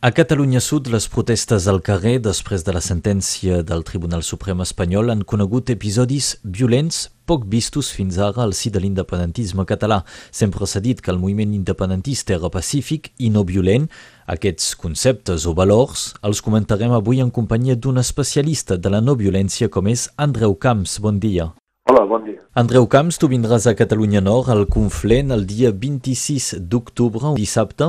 A Catalunya Sud, les protestes al carrer després de la sentència del Tribunal Suprem espanyol han conegut episodis violents poc vistos fins ara al si de l'independentisme català. Sempre s'ha dit que el moviment independentista era pacífic i no violent. Aquests conceptes o valors els comentarem avui en companyia d'un especialista de la no violència com és Andreu Camps. Bon dia. Hola, bon dia. Andreu Camps, tu vindràs a Catalunya Nord al Conflent el dia 26 d'octubre, dissabte,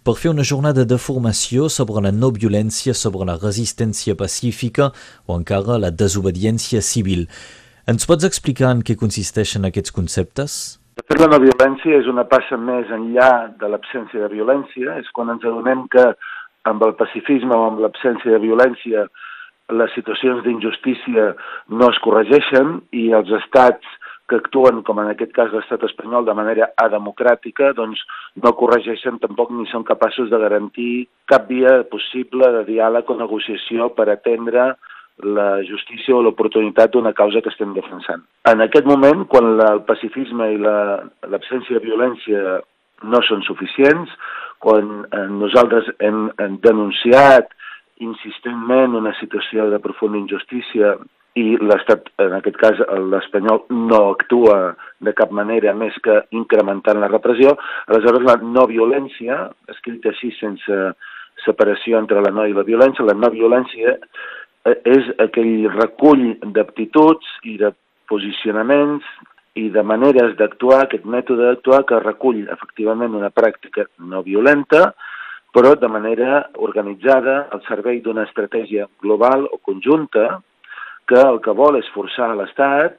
per fer una jornada de formació sobre la no violència, sobre la resistència pacífica o encara la desobediència civil. Ens pots explicar en què consisteixen aquests conceptes? De fet, la no violència és una passa més enllà de l'absència de violència. És quan ens adonem que amb el pacifisme o amb l'absència de violència les situacions d'injustícia no es corregeixen i els estats que actuen, com en aquest cas l'estat espanyol, de manera ademocràtica, doncs no corregeixen tampoc ni són capaços de garantir cap via possible de diàleg o negociació per atendre la justícia o l'oportunitat d'una causa que estem defensant. En aquest moment, quan el pacifisme i l'absència la, de violència no són suficients, quan eh, nosaltres hem, hem denunciat insistentment una situació de profunda injustícia i l'Estat, en aquest cas l'espanyol, no actua de cap manera més que incrementant la repressió, aleshores la no violència, escrita així sense separació entre la no i la violència, la no violència eh, és aquell recull d'aptituds i de posicionaments i de maneres d'actuar, aquest mètode d'actuar que recull efectivament una pràctica no violenta, però de manera organitzada al servei d'una estratègia global o conjunta que el que vol és forçar l'Estat,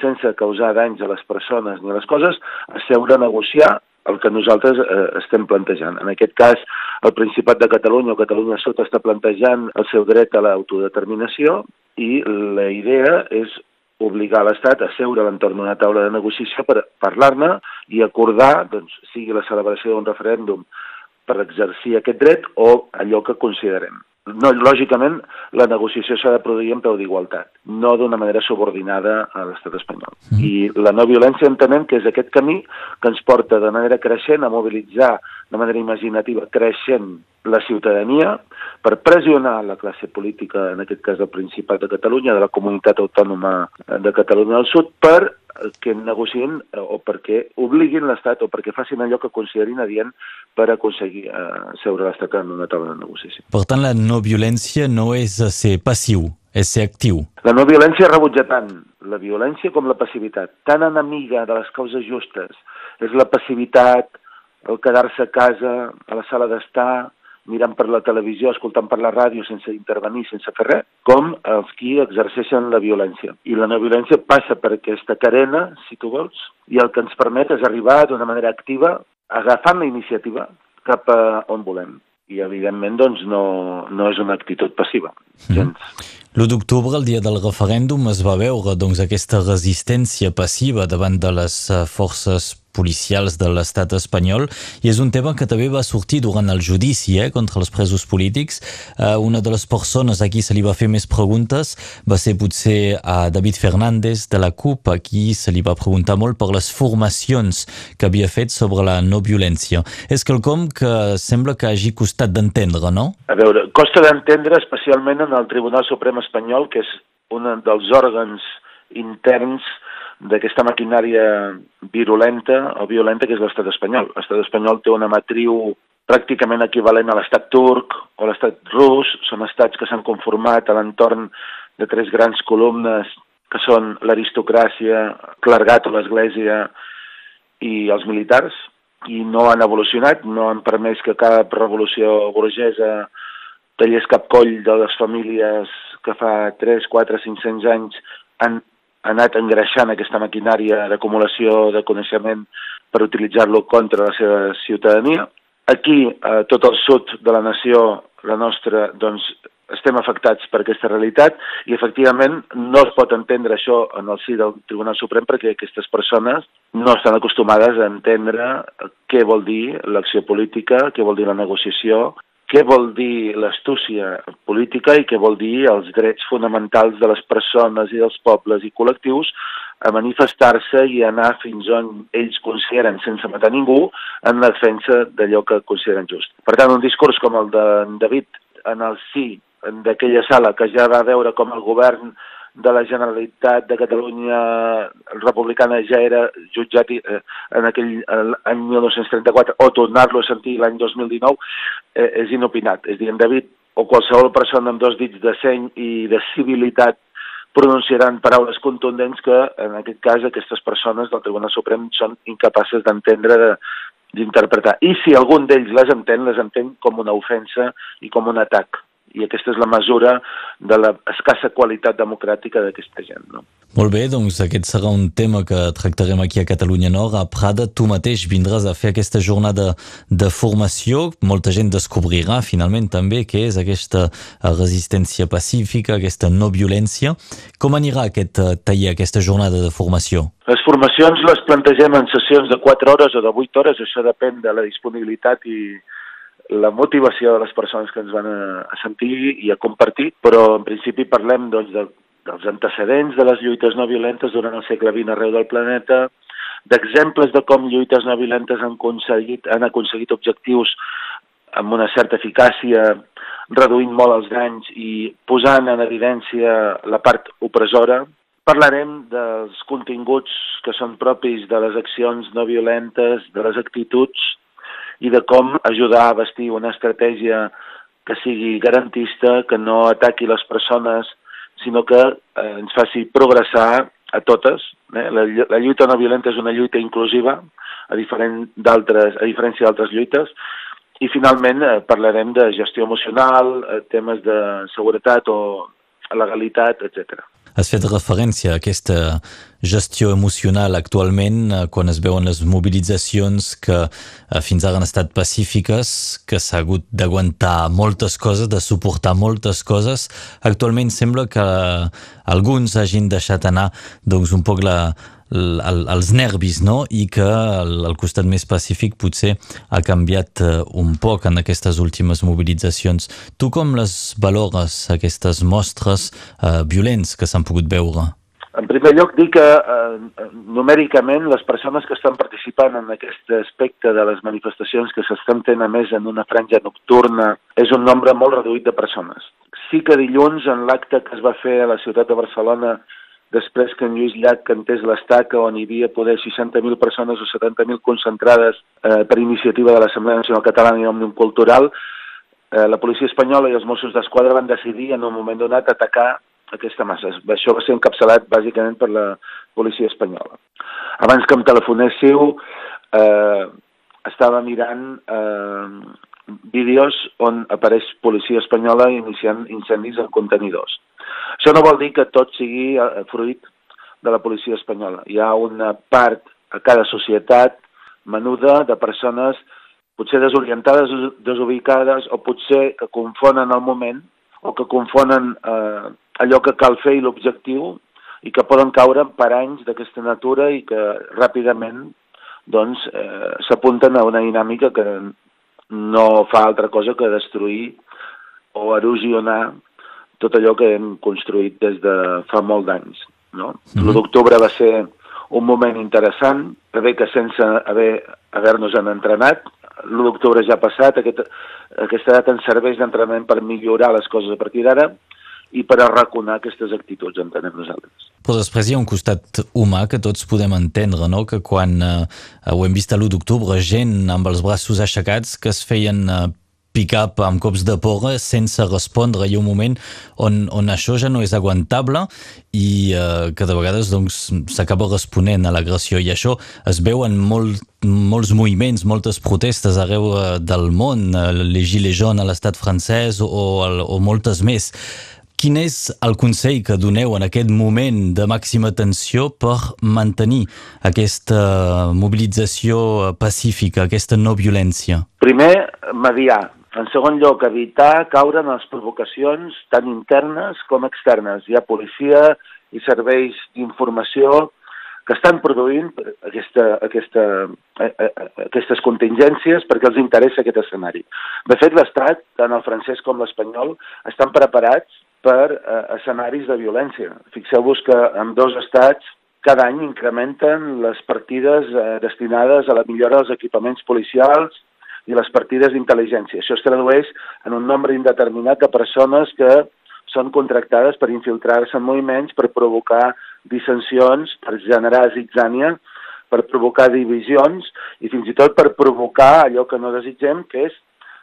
sense causar danys a les persones ni a les coses, a seure a negociar el que nosaltres eh, estem plantejant. En aquest cas, el Principat de Catalunya o Catalunya Sota està plantejant el seu dret a l'autodeterminació i la idea és obligar l'Estat a seure a l'entorn d'una taula de negociació per parlar-ne i acordar, doncs, sigui la celebració d'un referèndum per exercir aquest dret o allò que considerem. No, lògicament, la negociació s'ha de produir en peu d'igualtat, no d'una manera subordinada a l'estat espanyol. Mm. I la no violència entenem que és aquest camí que ens porta de manera creixent a mobilitzar de manera imaginativa creixent la ciutadania per pressionar la classe política, en aquest cas del Principat de Catalunya, de la comunitat autònoma de Catalunya del Sud, per que negociïn eh, o perquè obliguin l'Estat o perquè facin allò que considerin adient per aconseguir eh, seure l'Estat en una taula de negociació. Per tant, la no violència no és ser passiu, és ser actiu. La no violència rebutja tant la violència com la passivitat. Tan enemiga de les causes justes és la passivitat, el quedar-se a casa, a la sala d'estar, mirant per la televisió, escoltant per la ràdio sense intervenir, sense fer res, com els qui exerceixen la violència. I la no violència passa per aquesta carena, si tu vols, i el que ens permet és arribar d'una manera activa, agafant la iniciativa cap a on volem. I, evidentment, doncs, no, no és una actitud passiva. Gens. Mm. L'1 d'octubre, el dia del referèndum, es va veure doncs, aquesta resistència passiva davant de les eh, forces policials de l'estat espanyol i és un tema que també va sortir durant el judici eh, contra els presos polítics. Uh, una de les persones a qui se li va fer més preguntes va ser potser a David Fernández de la CUP, a qui se li va preguntar molt per les formacions que havia fet sobre la no violència. És quelcom que sembla que hagi costat d'entendre, no? A veure, costa d'entendre especialment en el Tribunal Suprem espanyol, que és un dels òrgans interns d'aquesta maquinària virulenta o violenta que és l'estat espanyol. L'estat espanyol té una matriu pràcticament equivalent a l'estat turc o l'estat rus, són estats que s'han conformat a l'entorn de tres grans columnes que són l'aristocràcia, clergat o l'església i els militars, i no han evolucionat, no han permès que cap revolució burgesa tallés cap coll de les famílies que fa 3, 4, 500 anys han ha anat engreixant aquesta maquinària d'acumulació de coneixement per utilitzar-lo contra la seva ciutadania. Aquí, a tot el sud de la nació, la nostra, doncs, estem afectats per aquesta realitat i efectivament no es pot entendre això en el si del Tribunal Suprem perquè aquestes persones no estan acostumades a entendre què vol dir l'acció política, què vol dir la negociació, què vol dir l'astúcia política i què vol dir els drets fonamentals de les persones i dels pobles i col·lectius a manifestar-se i anar fins on ells consideren, sense matar ningú, en la defensa d'allò que consideren just. Per tant, un discurs com el de David en el sí d'aquella sala que ja va veure com el govern de la Generalitat de Catalunya republicana ja era jutjat eh, en aquell any 1934 o tornar-lo a sentir l'any 2019 eh, és inopinat. És dir, en David o qualsevol persona amb dos dits de seny i de civilitat pronunciaran paraules contundents que, en aquest cas, aquestes persones del Tribunal Suprem són incapaces d'entendre, d'interpretar. I si algun d'ells les entén, les entén com una ofensa i com un atac i aquesta és la mesura de la escassa qualitat democràtica d'aquesta gent. No? Molt bé, doncs aquest serà un tema que tractarem aquí a Catalunya Nord. A Prada, tu mateix vindràs a fer aquesta jornada de formació. Molta gent descobrirà finalment també què és aquesta resistència pacífica, aquesta no violència. Com anirà aquest eh, taller, aquesta jornada de formació? Les formacions les plantegem en sessions de 4 hores o de 8 hores, això depèn de la disponibilitat i, la motivació de les persones que ens van a, a sentir i a compartir, però en principi parlem doncs, de, dels antecedents de les lluites no violentes durant el segle XX arreu del planeta, d'exemples de com lluites no violentes han aconseguit, han aconseguit objectius amb una certa eficàcia, reduint molt els danys i posant en evidència la part opressora. Parlarem dels continguts que són propis de les accions no violentes, de les actituds i de com ajudar a vestir una estratègia que sigui garantista, que no ataqui les persones, sinó que eh, ens faci progressar a totes. Eh? La, la lluita no violenta és una lluita inclusiva, a, diferent a diferència d'altres lluites, i finalment eh, parlarem de gestió emocional, eh, temes de seguretat o legalitat, etc. Has fet referència a aquesta gestió emocional actualment eh, quan es veuen les mobilitzacions que eh, fins ara han estat pacífiques, que s'ha hagut d'aguantar moltes coses, de suportar moltes coses. Actualment sembla que alguns hagin deixat anar doncs, un poc la, el, els nervis, no? I que el, el costat més pacífic potser ha canviat uh, un poc en aquestes últimes mobilitzacions. Tu com les valores, aquestes mostres uh, violents que s'han pogut veure? En primer lloc, dir que eh, numèricament les persones que estan participant en aquest aspecte de les manifestacions que s'estan fent a més en una franja nocturna és un nombre molt reduït de persones. Sí que dilluns, en l'acte que es va fer a la ciutat de Barcelona després que en Lluís Llach cantés l'estaca on hi havia poder 60.000 persones o 70.000 concentrades eh, per iniciativa de l'Assemblea Nacional Catalana i Òmnium Cultural, eh, la policia espanyola i els Mossos d'Esquadra van decidir en un moment donat atacar aquesta massa. Això va ser encapçalat bàsicament per la policia espanyola. Abans que em telefonéssiu, eh, estava mirant eh, vídeos on apareix policia espanyola iniciant incendis en contenidors. Això no vol dir que tot sigui eh, fruit de la policia espanyola. Hi ha una part a cada societat menuda de persones potser desorientades, desubicades, o potser que confonen el moment, o que confonen eh, allò que cal fer i l'objectiu, i que poden caure per anys d'aquesta natura i que ràpidament doncs, eh, s'apunten a una dinàmica que no fa altra cosa que destruir o erosionar tot allò que hem construït des de fa molt d'anys. No? Mm -hmm. L'1 d'octubre va ser un moment interessant, bé que sense haver haver-nos entrenat, l'1 d'octubre ja ha passat, aquest, aquesta data ens serveix d'entrenament per millorar les coses a partir d'ara i per arraconar aquestes actituds, entenem nosaltres. Però després hi ha un costat humà que tots podem entendre, no? que quan eh, ho hem vist a l'1 d'octubre, gent amb els braços aixecats que es feien eh, pick-up amb cops de porra sense respondre. Hi ha un moment on, on això ja no és aguantable i eh, que de vegades s'acaba doncs, responent a l'agressió i això es veu en molt, molts moviments, moltes protestes arreu eh, del món, eh, les Gilets jaunes a l'estat francès o, o moltes més. Quin és el consell que doneu en aquest moment de màxima tensió per mantenir aquesta mobilització pacífica, aquesta no violència? Primer, mediar, en segon lloc, evitar caure en les provocacions tant internes com externes. Hi ha policia i serveis d'informació que estan produint aquesta, aquesta, eh, eh, aquestes contingències perquè els interessa aquest escenari. De fet, l'Estat, tant el francès com l'espanyol, estan preparats per eh, escenaris de violència. Fixeu-vos que en dos estats cada any incrementen les partides eh, destinades a la millora dels equipaments policials i les partides d'intel·ligència. Això es tradueix en un nombre indeterminat de persones que són contractades per infiltrar-se en moviments, per provocar dissensions, per generar zitzània, per provocar divisions i fins i tot per provocar allò que no desitgem, que és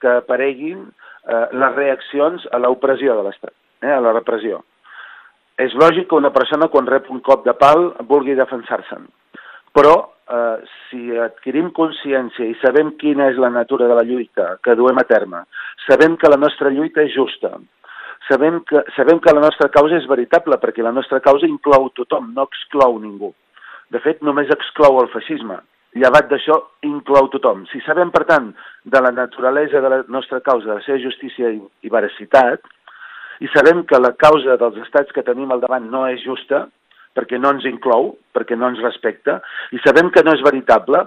que apareguin eh, les reaccions a l'opressió de l'Estat, eh, a la repressió. És lògic que una persona quan rep un cop de pal vulgui defensar-se'n, però eh, si adquirim consciència i sabem quina és la natura de la lluita que duem a terme, sabem que la nostra lluita és justa, sabem que, sabem que la nostra causa és veritable perquè la nostra causa inclou tothom, no exclou ningú. De fet, només exclou el feixisme. Llevat d'això, inclou tothom. Si sabem, per tant, de la naturalesa de la nostra causa, de ser justícia i, i veracitat, i sabem que la causa dels estats que tenim al davant no és justa, perquè no ens inclou, perquè no ens respecta, i sabem que no és veritable,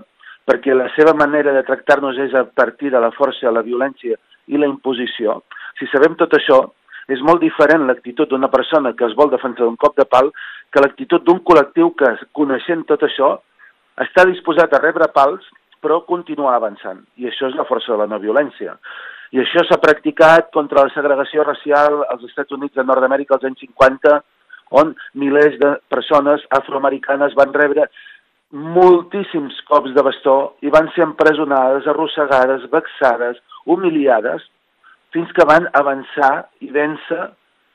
perquè la seva manera de tractar-nos és a partir de la força, la violència i la imposició. Si sabem tot això, és molt diferent l'actitud d'una persona que es vol defensar d'un cop de pal que l'actitud d'un col·lectiu que, coneixent tot això, està disposat a rebre pals però continuar avançant. I això és la força de la no violència. I això s'ha practicat contra la segregació racial als Estats Units de Nord-Amèrica als anys 50, on milers de persones afroamericanes van rebre moltíssims cops de bastó i van ser empresonades, arrossegades, vexades, humiliades, fins que van avançar i vèncer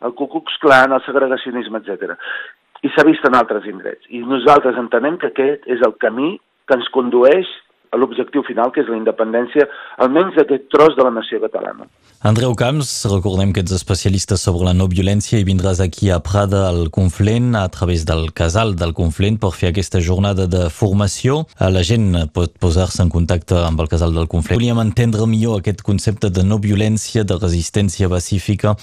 el Ku Klux Klan, el segregacionisme, etc. I s'ha vist en altres indrets. I nosaltres entenem que aquest és el camí que ens condueix a l'objectiu final, que és la independència, almenys d'aquest tros de la nació catalana. Andreu Camps, recordem que ets especialista sobre la no violència i vindràs aquí a Prada al Conflent a través del casal del Conflent per fer aquesta jornada de formació. La gent pot posar-se en contacte amb el casal del Conflent. Volíem entendre millor aquest concepte de no violència, de resistència pacífica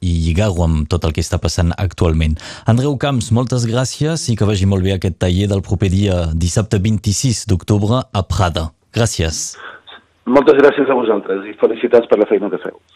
i lligar-ho amb tot el que està passant actualment. Andreu Camps, moltes gràcies i que vagi molt bé aquest taller del proper dia dissabte 26 d'octubre a Prada. Gràcies. Moltes gràcies a vosaltres i felicitats per la feina que feu.